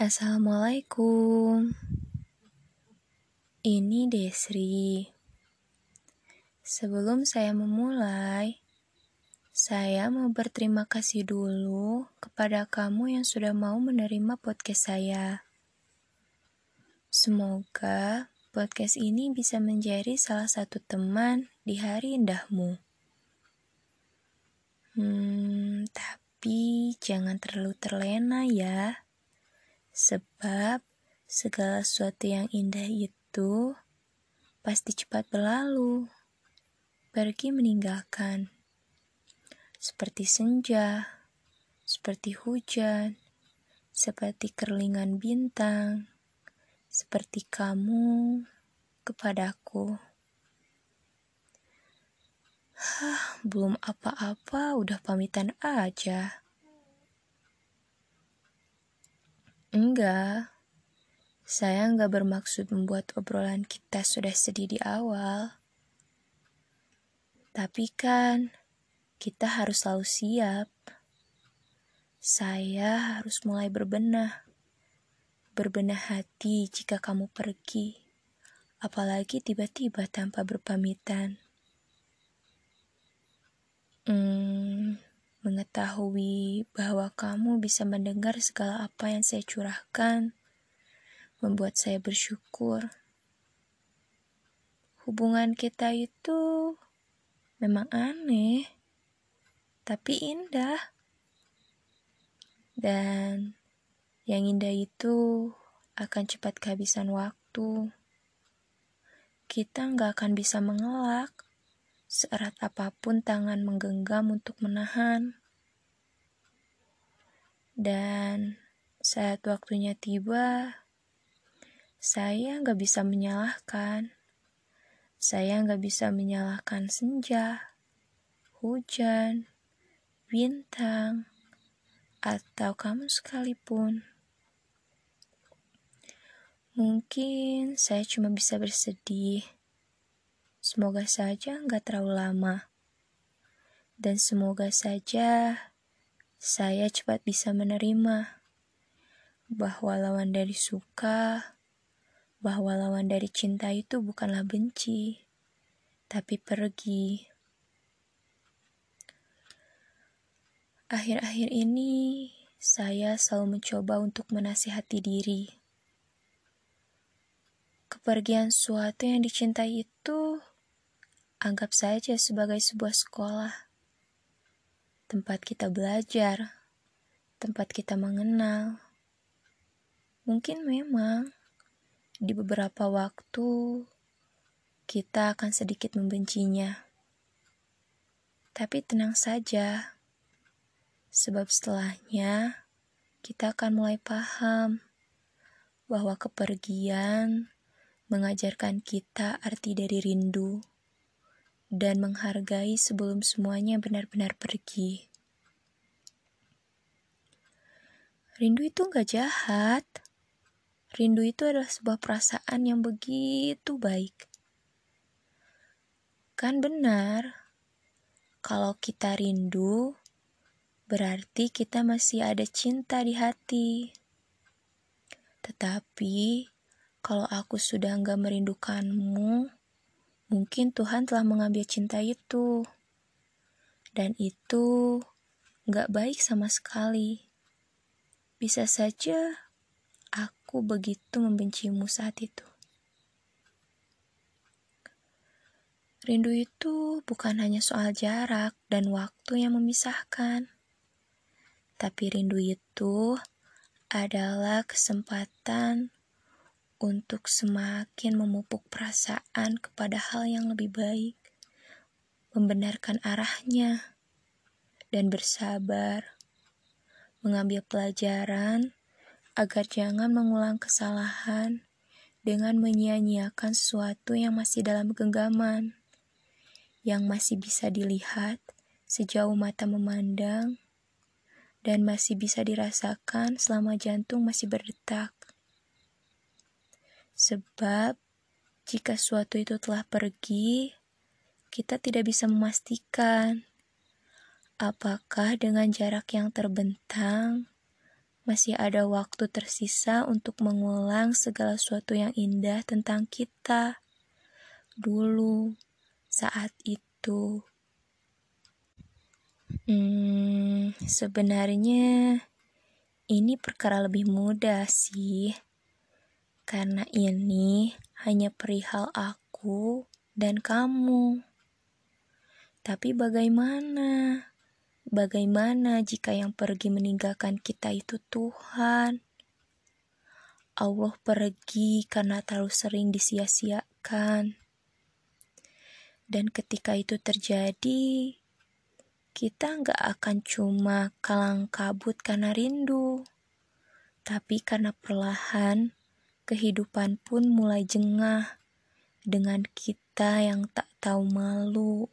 Assalamualaikum. Ini Desri. Sebelum saya memulai, saya mau berterima kasih dulu kepada kamu yang sudah mau menerima podcast saya. Semoga podcast ini bisa menjadi salah satu teman di hari indahmu. Hmm, tapi jangan terlalu terlena ya. Sebab segala sesuatu yang indah itu pasti cepat berlalu, pergi meninggalkan. Seperti senja, seperti hujan, seperti kerlingan bintang, seperti kamu kepadaku. Hah, belum apa-apa udah pamitan aja. Enggak, saya enggak bermaksud membuat obrolan kita sudah sedih di awal. Tapi kan, kita harus selalu siap. Saya harus mulai berbenah. Berbenah hati jika kamu pergi. Apalagi tiba-tiba tanpa berpamitan. Hmm, Mengetahui bahwa kamu bisa mendengar segala apa yang saya curahkan, membuat saya bersyukur. Hubungan kita itu memang aneh, tapi indah. Dan yang indah itu akan cepat kehabisan waktu. Kita nggak akan bisa mengelak Seerat apa pun tangan menggenggam untuk menahan. Dan saat waktunya tiba, saya nggak bisa menyalahkan. Saya nggak bisa menyalahkan senja, hujan, bintang, atau kamu sekalipun. Mungkin saya cuma bisa bersedih Semoga saja nggak terlalu lama. Dan semoga saja saya cepat bisa menerima bahwa lawan dari suka, bahwa lawan dari cinta itu bukanlah benci, tapi pergi. Akhir-akhir ini, saya selalu mencoba untuk menasihati diri. Kepergian suatu yang dicintai itu Anggap saja sebagai sebuah sekolah, tempat kita belajar, tempat kita mengenal. Mungkin memang di beberapa waktu kita akan sedikit membencinya, tapi tenang saja, sebab setelahnya kita akan mulai paham bahwa kepergian mengajarkan kita arti dari rindu dan menghargai sebelum semuanya benar-benar pergi. Rindu itu gak jahat. Rindu itu adalah sebuah perasaan yang begitu baik. Kan benar, kalau kita rindu, berarti kita masih ada cinta di hati. Tetapi, kalau aku sudah nggak merindukanmu, Mungkin Tuhan telah mengambil cinta itu. Dan itu gak baik sama sekali. Bisa saja aku begitu membencimu saat itu. Rindu itu bukan hanya soal jarak dan waktu yang memisahkan, tapi rindu itu adalah kesempatan untuk semakin memupuk perasaan kepada hal yang lebih baik, membenarkan arahnya, dan bersabar, mengambil pelajaran agar jangan mengulang kesalahan dengan menyia-nyiakan sesuatu yang masih dalam genggaman, yang masih bisa dilihat sejauh mata memandang, dan masih bisa dirasakan selama jantung masih berdetak. Sebab jika suatu itu telah pergi, kita tidak bisa memastikan apakah dengan jarak yang terbentang masih ada waktu tersisa untuk mengulang segala sesuatu yang indah tentang kita dulu saat itu. Hmm, sebenarnya ini perkara lebih mudah sih. Karena ini hanya perihal aku dan kamu. Tapi bagaimana? Bagaimana jika yang pergi meninggalkan kita itu Tuhan? Allah pergi karena terlalu sering disia-siakan. Dan ketika itu terjadi, kita nggak akan cuma kalang kabut karena rindu, tapi karena perlahan kehidupan pun mulai jengah dengan kita yang tak tahu malu.